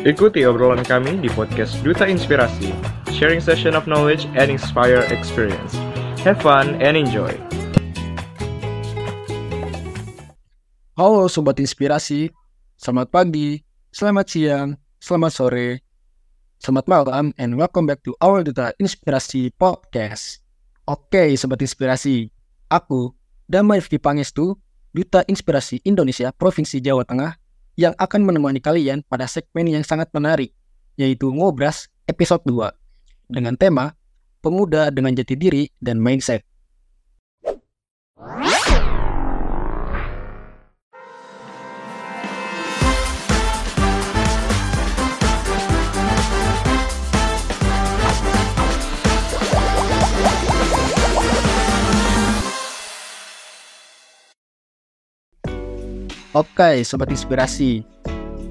Ikuti obrolan kami di podcast Duta Inspirasi, sharing session of knowledge and inspire experience. Have fun and enjoy. Halo Sobat Inspirasi, selamat pagi, selamat siang, selamat sore, selamat malam, and welcome back to our Duta Inspirasi Podcast. Oke Sobat Inspirasi, aku, Damai Rifki Pangestu, Duta Inspirasi Indonesia Provinsi Jawa Tengah, yang akan menemani kalian pada segmen yang sangat menarik, yaitu Ngobras episode 2, dengan tema Pemuda dengan Jati Diri dan Mindset. Oke, Sobat Inspirasi.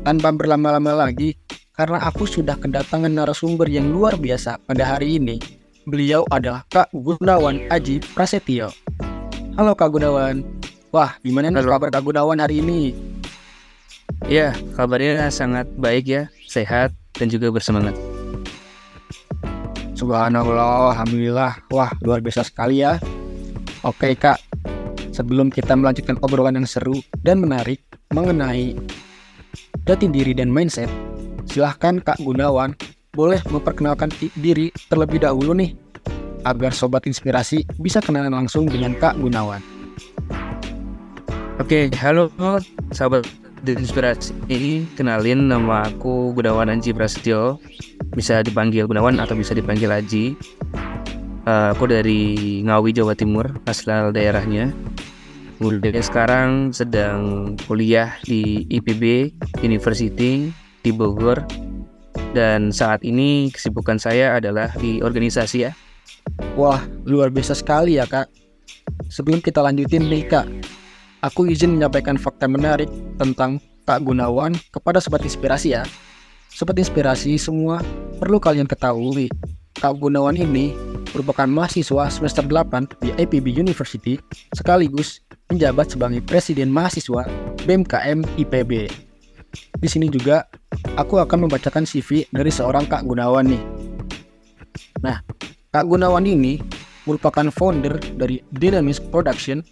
Tanpa berlama-lama lagi, karena aku sudah kedatangan narasumber yang luar biasa pada hari ini. Beliau adalah Kak Gunawan Aji Prasetyo. Halo Kak Gunawan. Wah, gimana nih kabar Kak Gunawan hari ini? Ya, kabarnya sangat baik ya, sehat dan juga bersemangat. Subhanallah, Alhamdulillah. Wah, luar biasa sekali ya. Oke Kak, sebelum kita melanjutkan obrolan yang seru dan menarik mengenai jati diri dan mindset, silahkan Kak Gunawan boleh memperkenalkan diri terlebih dahulu nih, agar Sobat Inspirasi bisa kenalan langsung dengan Kak Gunawan. Oke, halo sahabat Inspirasi. Ini kenalin nama aku Gunawan Anji Prasetyo. Bisa dipanggil Gunawan atau bisa dipanggil Aji. Uh, aku dari Ngawi, Jawa Timur, asal daerahnya. Kemudian sekarang sedang kuliah di IPB University di Bogor. Dan saat ini kesibukan saya adalah di organisasi ya. Wah, luar biasa sekali ya kak. Sebelum kita lanjutin nih kak, aku izin menyampaikan fakta menarik tentang Kak Gunawan kepada Sobat Inspirasi ya. Sobat Inspirasi semua perlu kalian ketahui, Kak Gunawan ini merupakan mahasiswa semester 8 di IPB University sekaligus menjabat sebagai Presiden Mahasiswa BMKM IPB. Di sini juga aku akan membacakan CV dari seorang Kak Gunawan nih. Nah, Kak Gunawan ini merupakan founder dari Dynamics Production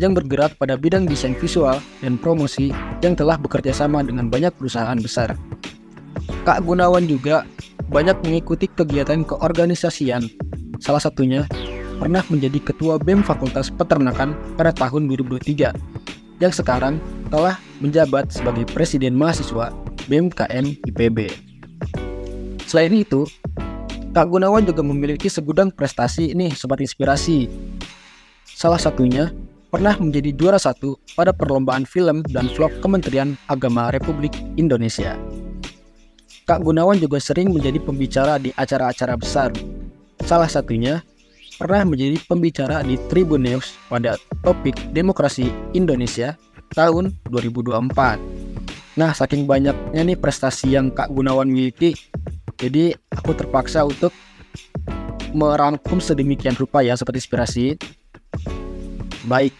yang bergerak pada bidang desain visual dan promosi yang telah bekerja sama dengan banyak perusahaan besar. Kak Gunawan juga banyak mengikuti kegiatan keorganisasian, salah satunya pernah menjadi Ketua BEM Fakultas Peternakan pada tahun 2023, yang sekarang telah menjabat sebagai Presiden Mahasiswa BMKM IPB. Selain itu, Kak Gunawan juga memiliki segudang prestasi nih Sobat Inspirasi. Salah satunya pernah menjadi juara satu pada perlombaan film dan vlog Kementerian Agama Republik Indonesia. Kak Gunawan juga sering menjadi pembicara di acara-acara besar. Salah satunya pernah menjadi pembicara di Tribun News pada topik demokrasi Indonesia tahun 2024. Nah, saking banyaknya nih prestasi yang Kak Gunawan miliki, jadi aku terpaksa untuk merangkum sedemikian rupa ya Sobat Inspirasi. Baik,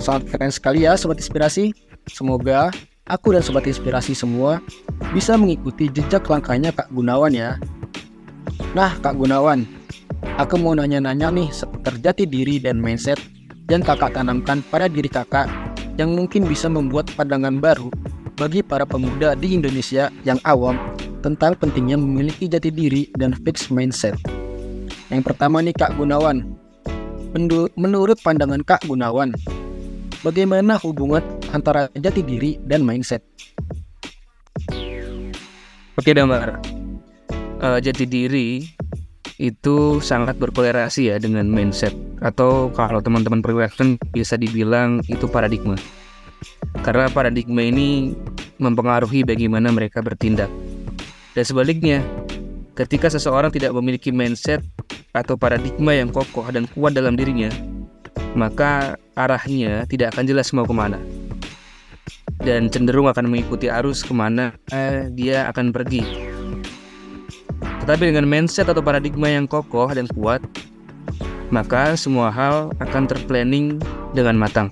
sangat keren sekali ya Sobat Inspirasi. Semoga aku dan Sobat Inspirasi semua bisa mengikuti jejak langkahnya Kak Gunawan ya. Nah, Kak Gunawan, Aku mau nanya-nanya nih seputar jati diri dan mindset yang kakak tanamkan pada diri kakak yang mungkin bisa membuat pandangan baru bagi para pemuda di Indonesia yang awam tentang pentingnya memiliki jati diri dan fixed mindset. Yang pertama nih Kak Gunawan, menurut pandangan Kak Gunawan, bagaimana hubungan antara jati diri dan mindset? Oke Damar, uh, jati diri itu sangat berkolerasi ya dengan mindset atau kalau teman-teman perwexen bisa dibilang itu paradigma. Karena paradigma ini mempengaruhi bagaimana mereka bertindak. Dan sebaliknya, ketika seseorang tidak memiliki mindset atau paradigma yang kokoh dan kuat dalam dirinya, maka arahnya tidak akan jelas mau ke mana. Dan cenderung akan mengikuti arus ke mana eh, dia akan pergi tetapi dengan mindset atau paradigma yang kokoh dan kuat, maka semua hal akan terplanning dengan matang.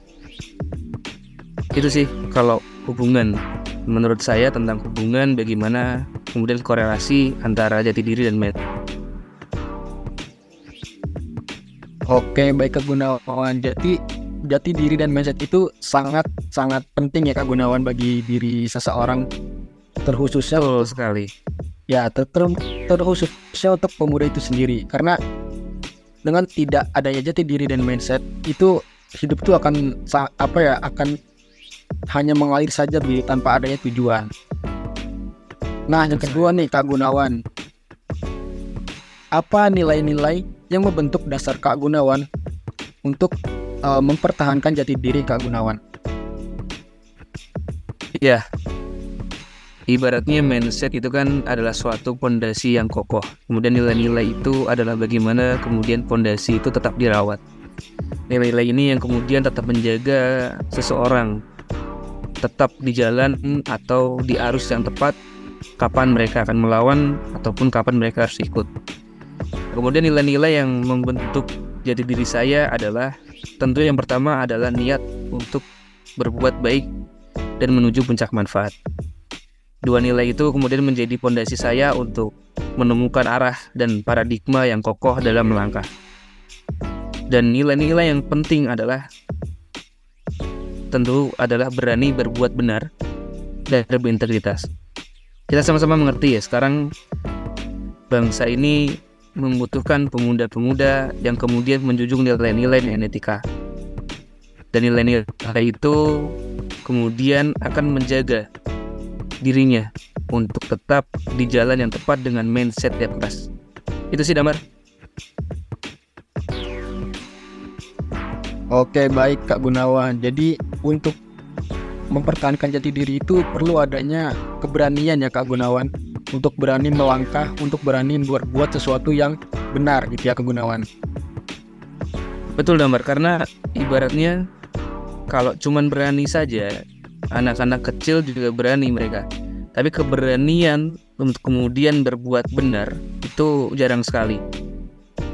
Itu sih kalau hubungan menurut saya tentang hubungan bagaimana kemudian korelasi antara jati diri dan mindset. Oke, baik Kak Gunawan. Jadi jati diri dan mindset itu sangat sangat penting ya Kak Gunawan bagi diri seseorang terkhususnya Betul sekali. Ya ter, ter, terkhususnya untuk pemuda itu sendiri karena dengan tidak adanya jati diri dan mindset itu hidup itu akan apa ya akan hanya mengalir saja Bi, tanpa adanya tujuan. Nah, yang kedua nih Kak Gunawan. Apa nilai-nilai yang membentuk dasar Kak Gunawan untuk eh, mempertahankan jati diri Kak Gunawan? Ya. Ibaratnya mindset itu kan adalah suatu pondasi yang kokoh. Kemudian nilai-nilai itu adalah bagaimana kemudian pondasi itu tetap dirawat. Nilai-nilai ini yang kemudian tetap menjaga seseorang tetap di jalan atau di arus yang tepat kapan mereka akan melawan ataupun kapan mereka harus ikut. Kemudian nilai-nilai yang membentuk jati diri saya adalah tentu yang pertama adalah niat untuk berbuat baik dan menuju puncak manfaat. Dua nilai itu kemudian menjadi pondasi saya untuk menemukan arah dan paradigma yang kokoh dalam melangkah. Dan nilai-nilai yang penting adalah tentu adalah berani berbuat benar dan berintegritas. Kita sama-sama mengerti ya, sekarang bangsa ini membutuhkan pemuda-pemuda yang kemudian menjunjung nilai-nilai dan etika. Dan nilai-nilai itu kemudian akan menjaga dirinya untuk tetap di jalan yang tepat dengan mindset yang keras. Itu sih Damar. Oke, baik Kak Gunawan. Jadi untuk mempertahankan jati diri itu perlu adanya keberanian ya Kak Gunawan untuk berani melangkah, untuk berani berbuat sesuatu yang benar gitu ya Kak Gunawan. Betul Damar, karena ibaratnya kalau cuman berani saja, anak-anak kecil juga berani mereka. Tapi keberanian untuk kemudian berbuat benar itu jarang sekali.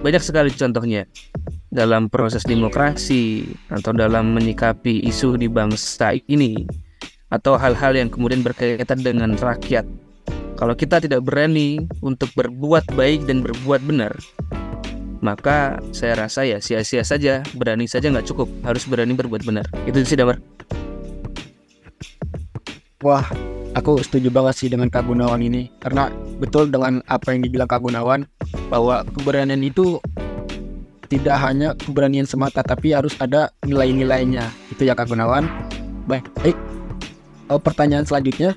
Banyak sekali contohnya dalam proses demokrasi atau dalam menyikapi isu di bangsa ini atau hal-hal yang kemudian berkaitan dengan rakyat. Kalau kita tidak berani untuk berbuat baik dan berbuat benar, maka saya rasa ya sia-sia saja, berani saja nggak cukup, harus berani berbuat benar. Itu sih Damar. Wah, aku setuju banget sih dengan Kak Gunawan ini karena betul dengan apa yang dibilang Kak Gunawan bahwa keberanian itu tidak hanya keberanian semata tapi harus ada nilai-nilainya. Itu ya Kak Gunawan. Baik, baik. Oh, pertanyaan selanjutnya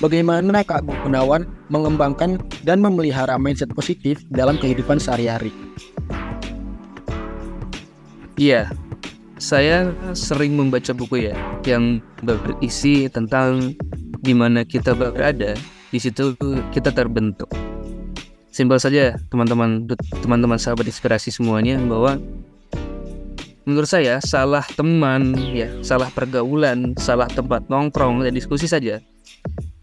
Bagaimana Kak Gunawan mengembangkan dan memelihara mindset positif dalam kehidupan sehari-hari? Iya, saya sering membaca buku ya yang berisi tentang di mana kita berada, di situ kita terbentuk. Simpel saja teman-teman teman-teman sahabat inspirasi semuanya bahwa menurut saya salah teman ya, salah pergaulan, salah tempat nongkrong dan diskusi saja.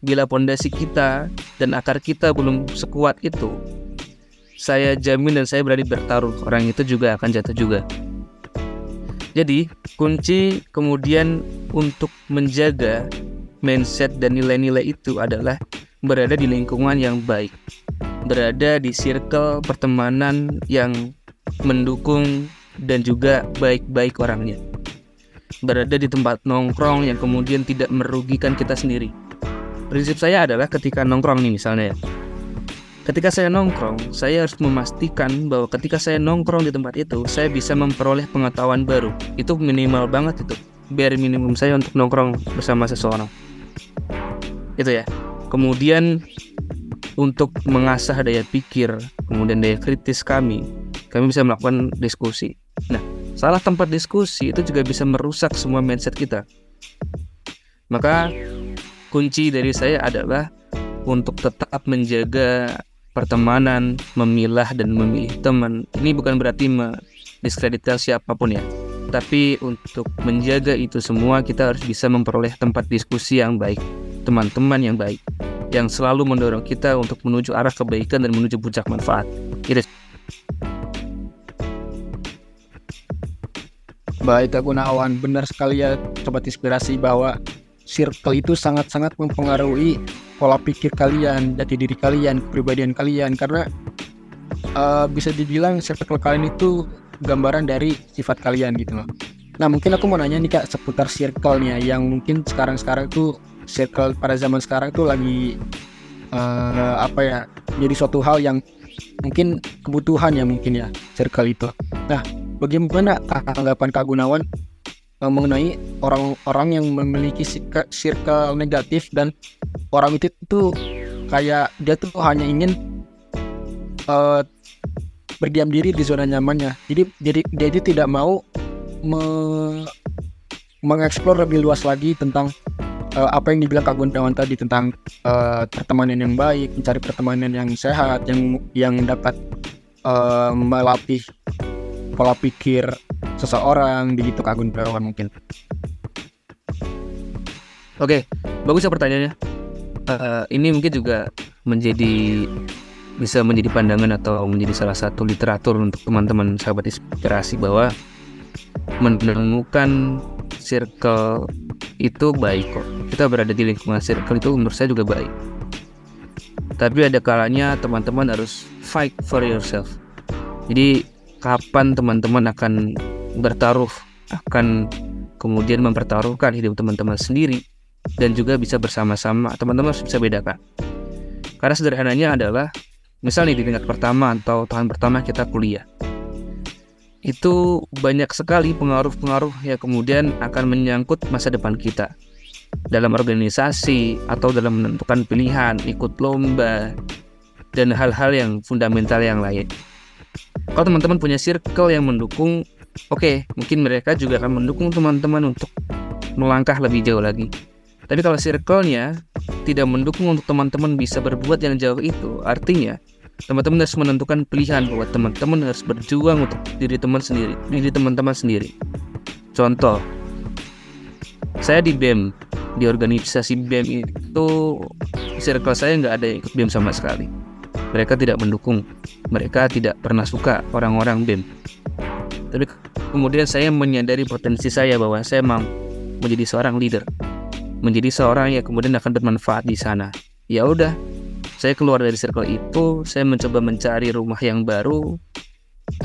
Bila pondasi kita dan akar kita belum sekuat itu, saya jamin dan saya berani bertaruh orang itu juga akan jatuh juga. Jadi, kunci kemudian untuk menjaga mindset dan nilai-nilai itu adalah berada di lingkungan yang baik, berada di circle pertemanan yang mendukung dan juga baik-baik orangnya, berada di tempat nongkrong yang kemudian tidak merugikan kita sendiri. Prinsip saya adalah ketika nongkrong nih misalnya ya, Ketika saya nongkrong, saya harus memastikan bahwa ketika saya nongkrong di tempat itu, saya bisa memperoleh pengetahuan baru. Itu minimal banget itu. Biar minimum saya untuk nongkrong bersama seseorang. Itu ya. Kemudian untuk mengasah daya pikir, kemudian daya kritis kami, kami bisa melakukan diskusi. Nah, salah tempat diskusi itu juga bisa merusak semua mindset kita. Maka kunci dari saya adalah untuk tetap menjaga pertemanan, memilah dan memilih teman. Ini bukan berarti mendiskreditkan siapa pun ya. Tapi untuk menjaga itu semua kita harus bisa memperoleh tempat diskusi yang baik, teman-teman yang baik, yang selalu mendorong kita untuk menuju arah kebaikan dan menuju puncak manfaat. Itu Baik Kak Gunawan, benar sekali ya Sobat Inspirasi bahwa circle itu sangat-sangat mempengaruhi pola pikir kalian, jati diri kalian, kepribadian kalian karena uh, bisa dibilang circle kalian itu gambaran dari sifat kalian gitu loh. Nah mungkin aku mau nanya nih kak seputar circle-nya yang mungkin sekarang-sekarang tuh circle pada zaman sekarang tuh lagi uh, apa ya jadi suatu hal yang mungkin kebutuhan ya mungkin ya circle itu. Nah bagaimana tanggapan Kak Gunawan mengenai orang-orang yang memiliki circle negatif dan orang itu tuh kayak dia tuh hanya ingin uh, berdiam diri di zona nyamannya. Jadi jadi dia itu tidak mau me mengeksplor lebih luas lagi tentang uh, apa yang dibilang Kak Gunawan tadi tentang uh, pertemanan yang baik, mencari pertemanan yang sehat, yang yang dapat uh, melatih pola pikir seseorang begitu Kak Gunawan mungkin. Oke, bagus ya pertanyaannya. Uh, ini mungkin juga menjadi bisa menjadi pandangan atau menjadi salah satu literatur untuk teman-teman sahabat inspirasi bahwa menemukan circle itu baik kok. Kita berada di lingkungan circle itu menurut saya juga baik. Tapi ada kalanya teman-teman harus fight for yourself. Jadi kapan teman-teman akan bertaruh akan kemudian mempertaruhkan hidup teman-teman sendiri dan juga bisa bersama-sama. Teman-teman harus bisa bedakan karena sederhananya adalah misalnya di tingkat pertama atau tahun pertama kita kuliah. Itu banyak sekali pengaruh-pengaruh yang kemudian akan menyangkut masa depan kita. Dalam organisasi atau dalam menentukan pilihan, ikut lomba, dan hal-hal yang fundamental yang lain. Kalau teman-teman punya circle yang mendukung, oke, okay, mungkin mereka juga akan mendukung teman-teman untuk melangkah lebih jauh lagi. Tapi kalau circle-nya tidak mendukung untuk teman-teman bisa berbuat yang jauh itu, artinya teman-teman harus menentukan pilihan bahwa teman-teman harus berjuang untuk diri teman sendiri, diri teman-teman sendiri. Contoh, saya di BEM, di organisasi BEM itu circle saya nggak ada yang ikut BEM sama sekali mereka tidak mendukung mereka tidak pernah suka orang-orang BEM. Tapi kemudian saya menyadari potensi saya bahwa saya mau menjadi seorang leader. Menjadi seorang yang kemudian akan bermanfaat di sana. Ya udah saya keluar dari circle itu saya mencoba mencari rumah yang baru.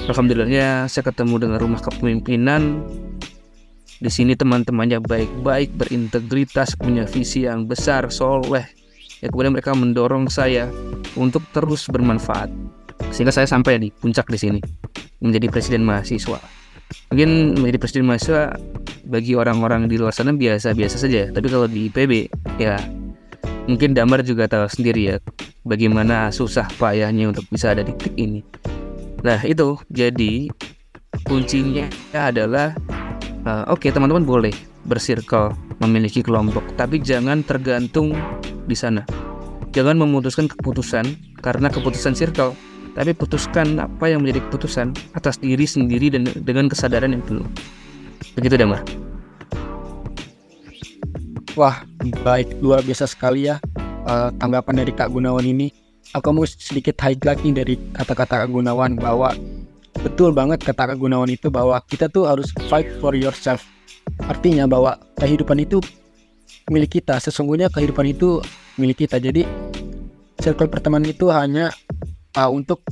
Alhamdulillahnya saya ketemu dengan rumah kepemimpinan. Di sini teman-temannya baik-baik, berintegritas, punya visi yang besar, soleh, ya kemudian mereka mendorong saya untuk terus bermanfaat sehingga saya sampai di puncak di sini. Menjadi presiden mahasiswa. Mungkin menjadi presiden mahasiswa bagi orang-orang di luar sana biasa-biasa saja. Tapi kalau di IPB ya mungkin Damar juga tahu sendiri ya bagaimana susah payahnya untuk bisa ada di titik ini. Nah itu. Jadi kuncinya adalah uh, oke okay, teman-teman boleh bersirkel memiliki kelompok. Tapi jangan tergantung di sana. Jangan memutuskan keputusan karena keputusan circle, tapi putuskan apa yang menjadi keputusan atas diri sendiri dan dengan kesadaran yang penuh. Begitu Damar. Wah, baik luar biasa sekali ya uh, tanggapan dari Kak Gunawan ini. Aku mau sedikit highlight nih dari kata-kata Kak Gunawan bahwa betul banget kata Kak Gunawan itu bahwa kita tuh harus fight for yourself. Artinya bahwa kehidupan itu milik kita. Sesungguhnya kehidupan itu milik kita. Jadi circle pertemanan itu hanya uh, untuk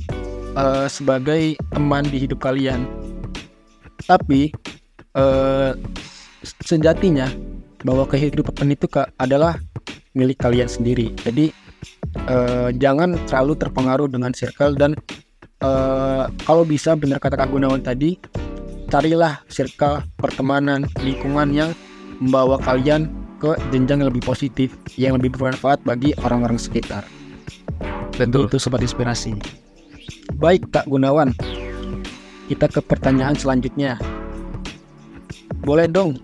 uh, sebagai teman di hidup kalian. Tapi uh, sejatinya bahwa kehidupan itu adalah milik kalian sendiri. Jadi uh, jangan terlalu terpengaruh dengan circle dan uh, kalau bisa benar kata Kak Gunawan tadi, carilah circle pertemanan lingkungan yang membawa kalian ke jenjang yang lebih positif yang lebih bermanfaat bagi orang-orang sekitar. Tentu itu sobat inspirasi. Baik Kak Gunawan, kita ke pertanyaan selanjutnya. Boleh dong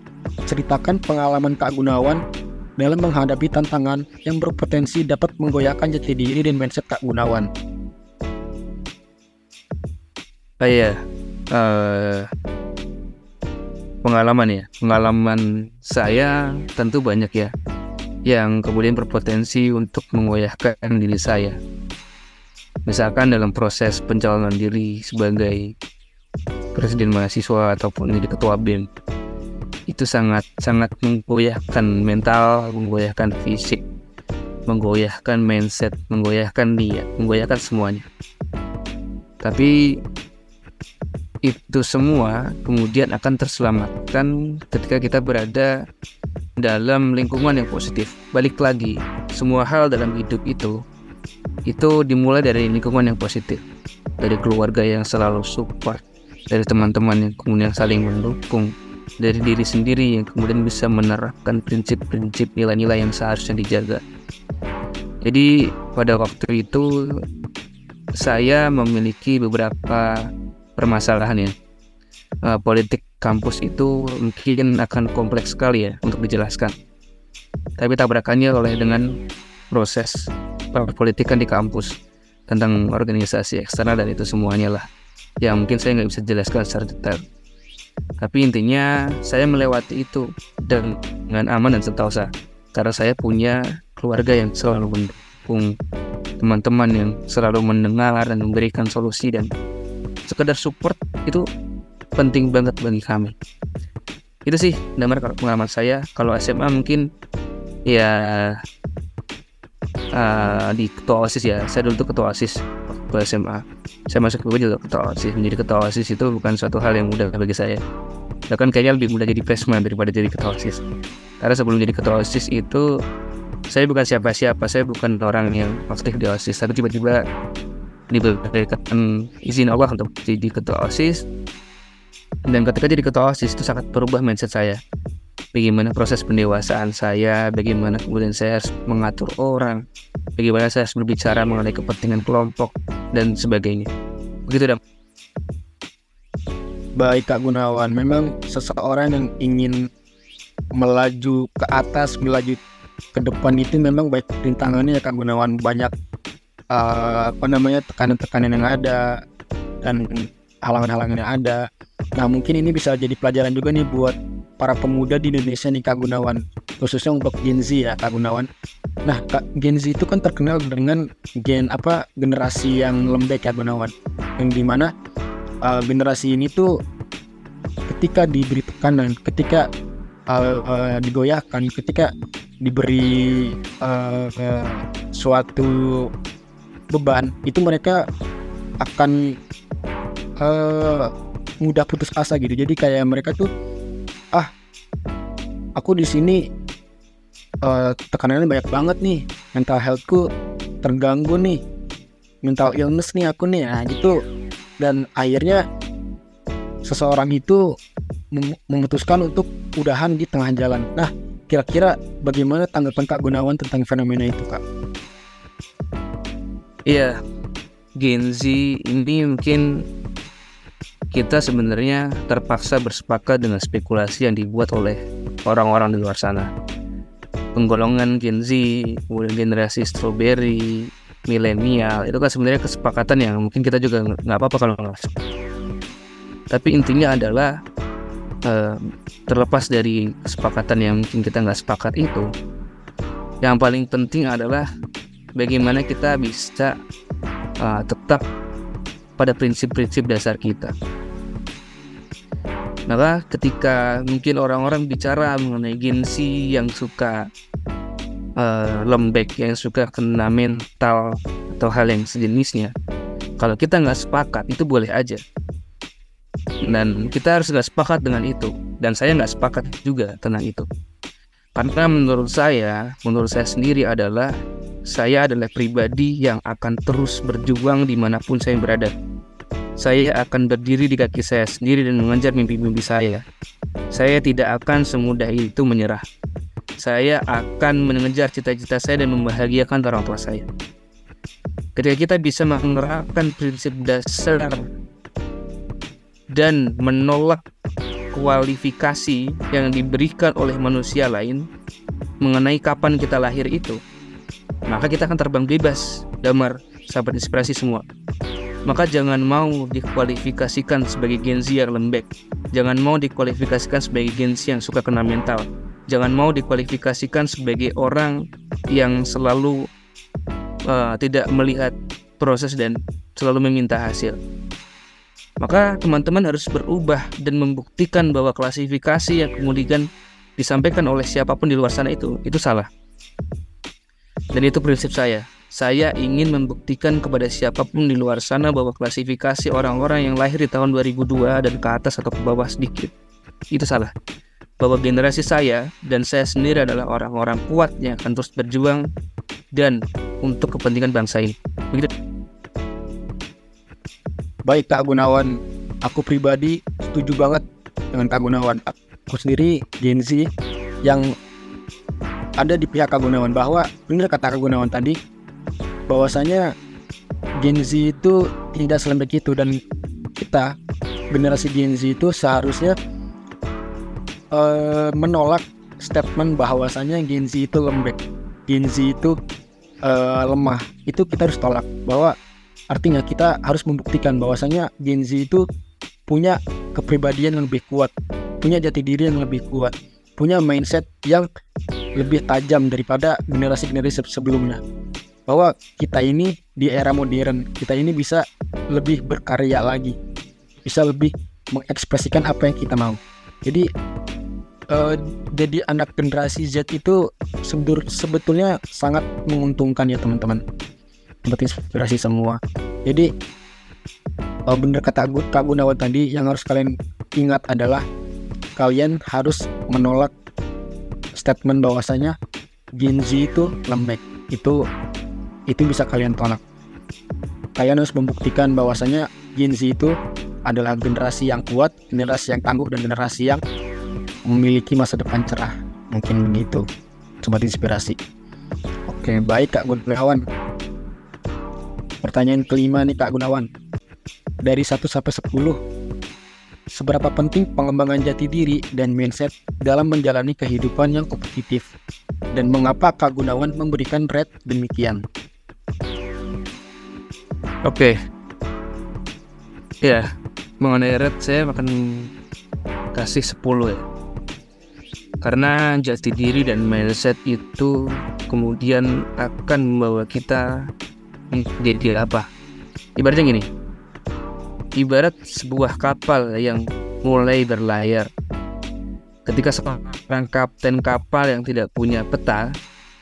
ceritakan pengalaman Kak Gunawan dalam menghadapi tantangan yang berpotensi dapat menggoyahkan jati diri dan mindset Kak Gunawan. Oh iya, uh, pengalaman ya pengalaman saya tentu banyak ya yang kemudian berpotensi untuk mengoyahkan diri saya misalkan dalam proses pencalonan diri sebagai presiden mahasiswa ataupun jadi ketua BEM itu sangat sangat menggoyahkan mental, menggoyahkan fisik, menggoyahkan mindset, menggoyahkan niat, menggoyahkan semuanya. Tapi itu semua kemudian akan terselamatkan ketika kita berada dalam lingkungan yang positif. Balik lagi, semua hal dalam hidup itu itu dimulai dari lingkungan yang positif. Dari keluarga yang selalu support, dari teman-teman yang kemudian saling mendukung, dari diri sendiri yang kemudian bisa menerapkan prinsip-prinsip nilai-nilai yang seharusnya dijaga. Jadi pada waktu itu saya memiliki beberapa permasalahan ya. Uh, politik kampus itu mungkin akan kompleks sekali ya untuk dijelaskan. Tapi tabrakannya oleh dengan proses perpolitikan di kampus tentang organisasi eksternal dan itu semuanya lah. Yang mungkin saya nggak bisa jelaskan secara detail. Tapi intinya saya melewati itu dengan aman dan sentosa karena saya punya keluarga yang selalu mendukung teman-teman yang selalu mendengar dan memberikan solusi dan sekedar support itu penting banget bagi kami itu sih damar pengalaman saya kalau SMA mungkin ya uh, di ketua osis ya. Saya dulu tuh ketua osis waktu SMA saya masuk ke juga ketua osis. Menjadi ketua osis itu bukan suatu hal yang mudah bagi saya. Bahkan kayaknya lebih mudah jadi freshman daripada jadi ketua osis. Karena sebelum jadi ketua osis itu saya bukan siapa-siapa. Saya bukan orang yang aktif di osis. Tapi tiba-tiba diberikan izin Allah untuk jadi ketua OSIS. Dan ketika jadi ketua OSIS itu sangat berubah mindset saya bagaimana proses pendewasaan saya bagaimana kemudian saya harus mengatur orang bagaimana saya harus berbicara mengenai kepentingan kelompok dan sebagainya. Begitu dong baik Kak Gunawan. Memang seseorang yang ingin melaju ke atas melaju ke depan itu memang baik rintangannya ya Kak Gunawan. Banyak uh, apa namanya tekanan-tekanan yang ada dan halangan-halangan yang ada. Nah mungkin ini bisa jadi pelajaran juga nih buat para pemuda di Indonesia nih Kak Gunawan. Khususnya untuk Gen Z ya Kak Gunawan. Nah Kak Gen Z itu kan terkenal dengan gen apa generasi yang lembek ya Gunawan. Yang di mana uh, generasi ini tuh ketika diberi tekanan, ketika uh, uh, digoyahkan, ketika diberi uh, uh, suatu beban itu mereka akan uh, mudah putus asa gitu. Jadi kayak mereka tuh ah aku di sini uh, tekanannya banyak banget nih. Mental healthku terganggu nih. Mental illness nih aku nih. Nah gitu. Dan akhirnya seseorang itu memutuskan untuk udahan di tengah jalan. Nah kira-kira bagaimana tanggapan Kak Gunawan tentang fenomena itu Kak? Iya, Gen Z ini mungkin kita sebenarnya terpaksa bersepakat dengan spekulasi yang dibuat oleh orang-orang di luar sana. Penggolongan Gen Z, kemudian generasi strawberry, milenial, itu kan sebenarnya kesepakatan yang mungkin kita juga nggak apa-apa kalau nggak masuk. Tapi intinya adalah uh, terlepas dari kesepakatan yang mungkin kita nggak sepakat itu, yang paling penting adalah bagaimana kita bisa uh, tetap pada prinsip-prinsip dasar kita. Maka ketika mungkin orang-orang bicara mengenai gensi yang suka uh, lembek, yang suka kena mental atau hal yang sejenisnya, kalau kita nggak sepakat itu boleh aja. Dan kita harus nggak sepakat dengan itu. Dan saya nggak sepakat juga tentang itu. Karena menurut saya, menurut saya sendiri adalah saya adalah pribadi yang akan terus berjuang di mana pun saya berada. Saya akan berdiri di kaki saya sendiri dan mengejar mimpi-mimpi saya. Saya tidak akan semudah itu menyerah. Saya akan mengejar cita-cita saya dan membahagiakan orang tua saya. Ketika kita bisa menerapkan prinsip dasar dan menolak kualifikasi yang diberikan oleh manusia lain mengenai kapan kita lahir itu, maka kita akan terbang bebas, damar, sahabat inspirasi semua. Maka jangan mau dikualifikasikan sebagai Gen Z yang lembek. Jangan mau dikualifikasikan sebagai Gen Z yang suka kena mental. Jangan mau dikualifikasikan sebagai orang yang selalu uh, tidak melihat proses dan selalu meminta hasil. maka teman-teman harus berubah dan membuktikan bahwa klasifikasi yang kemudian disampaikan oleh siapa pun di luar sana itu itu salah. Dan itu prinsip saya. Saya ingin membuktikan kepada siapa pun di luar sana bahwa klasifikasi orang-orang yang lahir di tahun 2002 dan ke atas atau ke bawah sedikit itu salah. Bahwa generasi saya dan saya sendiri adalah orang-orang kuat yang akan terus berjuang dan untuk kepentingan bangsa ini. Begitu. Baik Kak Gunawan, aku pribadi setuju banget dengan Kak Gunawan. Aku sendiri Gen Z yang ada di pihak Kak Gunawan bahwa benar kata Kak Gunawan tadi bahwasanya Gen Z itu tidak selembek itu dan kita generasi Gen Z itu seharusnya uh, menolak statement bahwasanya Gen Z itu lembek, Gen Z itu uh, lemah. Itu kita harus tolak bahwa Artinya kita harus membuktikan bahwasanya Gen Z itu punya kepribadian yang lebih kuat, punya jati diri yang lebih kuat, punya mindset yang lebih tajam daripada generasi-generasi sebelumnya. Bahwa kita ini di era modern, kita ini bisa lebih berkarya lagi, bisa lebih mengekspresikan apa yang kita mau. Jadi uh, jadi anak generasi Z itu sebetulnya sangat menguntungkan ya teman-teman. Dapat inspirasi semua. Jadi oh, bener kata Kak Gunawan tadi yang harus kalian ingat adalah kalian harus menolak statement bahwasanya Gen Z itu lembek. Itu itu bisa kalian tolak kalian harus membuktikan bahwasanya Gen Z itu adalah generasi yang kuat generasi yang tangguh dan generasi yang memiliki masa depan cerah mungkin begitu sobat inspirasi oke baik Kak Gunawan Pertanyaan kelima nih Kak Gunawan. Dari 1 sampai 10, seberapa penting pengembangan jati diri dan mindset dalam menjalani kehidupan yang kompetitif? Dan mengapa Kak Gunawan memberikan red demikian? Oke. Ya, mengenai red saya akan kasih 10 ya. Karena jati diri dan mindset itu kemudian akan membawa kita jadi apa ibaratnya gini ibarat sebuah kapal yang mulai berlayar ketika seorang kapten kapal yang tidak punya peta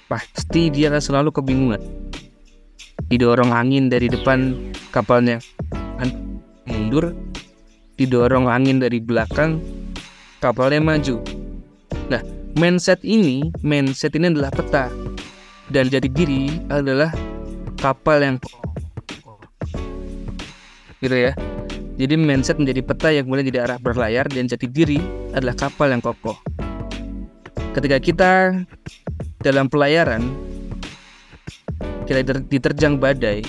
pasti dia akan selalu kebingungan didorong angin dari depan kapalnya. Mundur didorong angin dari belakang kapalnya maju. Nah mindset ini mindset ini adalah peta. Dan jadi diri adalah kapal yang gitu ya. Jadi mindset menjadi peta yang kemudian jadi arah berlayar dan jati diri adalah kapal yang kokoh. Ketika kita dalam pelayaran kita diterjang badai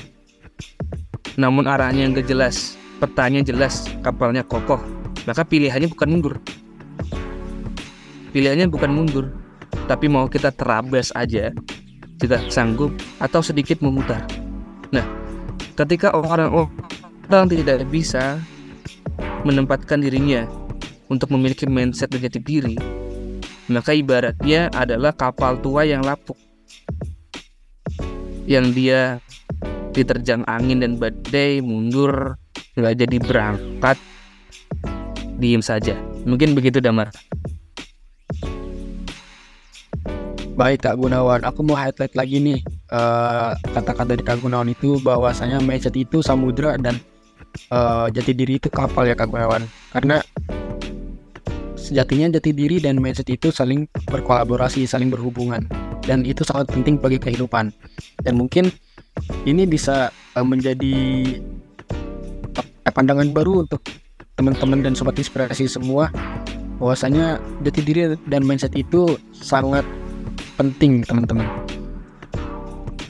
namun arahnya yang jelas petanya jelas kapalnya kokoh maka pilihannya bukan mundur pilihannya bukan mundur tapi mau kita terabas aja jika sanggup atau sedikit memutar. Nah, ketika orang-orang tidak bisa menempatkan dirinya untuk memiliki mindset dan jati diri, maka ibaratnya adalah kapal tua yang lapuk. Yang dia diterjang angin dan badai, mundur, nggak jadi berangkat, diem saja. Mungkin begitu Damar. Baik Kak Gunawan, aku mau highlight lagi nih eh, kata-kata dari Kak Gunawan itu bahwasanya mindset itu samudra dan uh, jati diri itu kapal ya Kak Gunawan. Karena sejatinya jati diri dan mindset itu saling berkolaborasi, saling berhubungan dan itu sangat penting bagi kehidupan. Dan mungkin ini bisa uh, menjadi uh, pandangan baru untuk teman-teman dan sobat inspirasi semua bahwasanya jati diri dan mindset itu sangat penting teman-teman.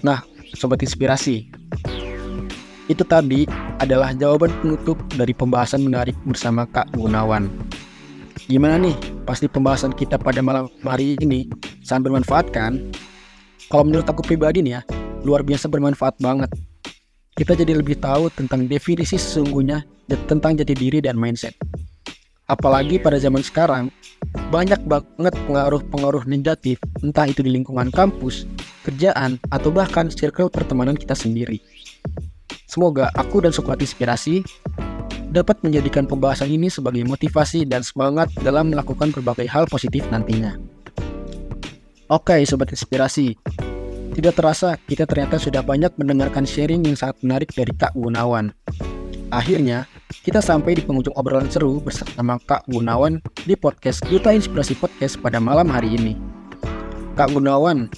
Nah sobat inspirasi itu tadi adalah jawaban penutup dari pembahasan menarik bersama Kak Gunawan. Gimana nih pasti pembahasan kita pada malam hari ini sangat bermanfaat kan kalau menurut aku pribadi nih ya luar biasa bermanfaat banget kita jadi lebih tahu tentang definisi sesungguhnya tentang jati diri dan mindset apalagi pada zaman sekarang banyak banget pengaruh-pengaruh negatif entah itu di lingkungan kampus, kerjaan, atau bahkan circle pertemanan kita sendiri. Semoga aku dan Sobat Inspirasi dapat menjadikan pembahasan ini sebagai motivasi dan semangat dalam melakukan berbagai hal positif nantinya. Oke, sobat inspirasi. Tidak terasa kita ternyata sudah banyak mendengarkan sharing yang sangat menarik dari Kak Gunawan. Akhirnya, kita sampai di penghujung obrolan seru bersama Kak Gunawan di podcast Duta Inspirasi Podcast pada malam hari ini. Kak Gunawan,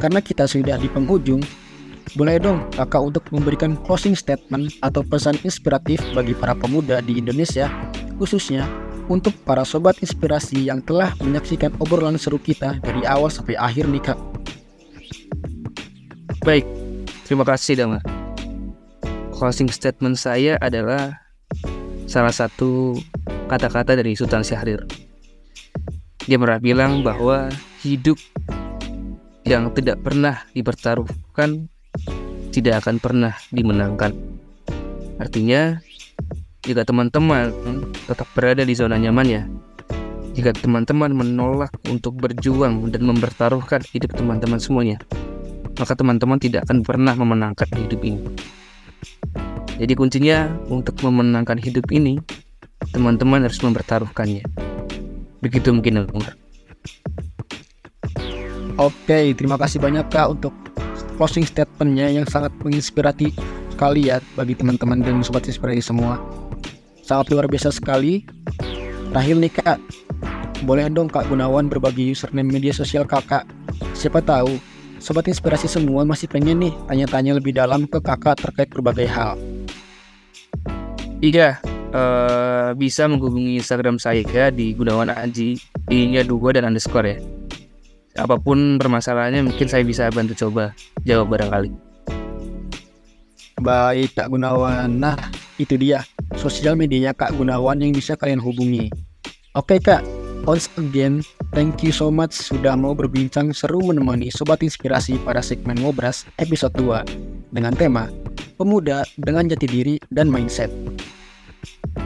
karena kita sudah di penghujung, boleh dong kakak untuk memberikan closing statement atau pesan inspiratif bagi para pemuda di Indonesia, khususnya untuk para sobat inspirasi yang telah menyaksikan obrolan seru kita dari awal sampai akhir nih kak. Baik, terima kasih Dama. Closing statement saya adalah salah satu kata-kata dari Sultan Syahrir. Dia pernah bilang bahwa hidup yang tidak pernah dipertaruhkan tidak akan pernah dimenangkan. Artinya, jika teman-teman tetap berada di zona nyamannya, jika teman-teman menolak untuk berjuang dan mempertaruhkan hidup teman-teman semuanya, maka teman-teman tidak akan pernah memenangkan hidup ini. Jadi kuncinya untuk memenangkan hidup ini, teman-teman harus mempertaruhkannya. Begitu mungkin Umar. Oke, terima kasih banyak Kak untuk closing statementnya yang sangat menginspirasi sekali ya bagi teman-teman dan sobat inspirasi semua. Sangat luar biasa sekali. Terakhir nih kak, boleh dong kak Gunawan berbagi username media sosial kakak. Siapa tahu sobat inspirasi semua masih pengen nih tanya-tanya lebih dalam ke kakak terkait berbagai hal. Iya, uh, bisa menghubungi Instagram saya ya di Gunawan Aji, i-nya dua dan underscore ya apa pun permasalahannya mungkin saya bisa bantu coba jawab barangkali. Baik Kak Gunawan, nah itu dia sosial medianya Kak Gunawan yang bisa kalian hubungi. Oke Kak, once again, thank you so much sudah mau berbincang seru menemani Sobat Inspirasi pada segmen Ngobras episode 2 dengan tema Pemuda dengan Jati Diri dan Mindset.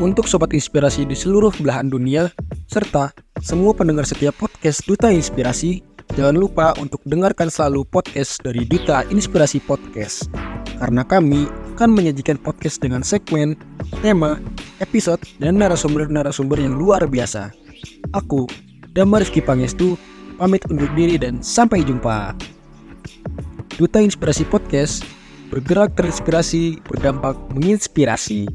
Untuk Sobat Inspirasi di seluruh belahan dunia, serta semua pendengar setiap podcast Duta Inspirasi, Jangan lupa untuk dengarkan selalu podcast dari Duta Inspirasi Podcast. Karena kami akan menyajikan podcast dengan segmen, tema, episode, dan narasumber-narasumber yang luar biasa. Aku, Damar Rifki Pangestu, pamit undur diri dan sampai jumpa. Duta Inspirasi Podcast bergerak terinspirasi, berdampak menginspirasi.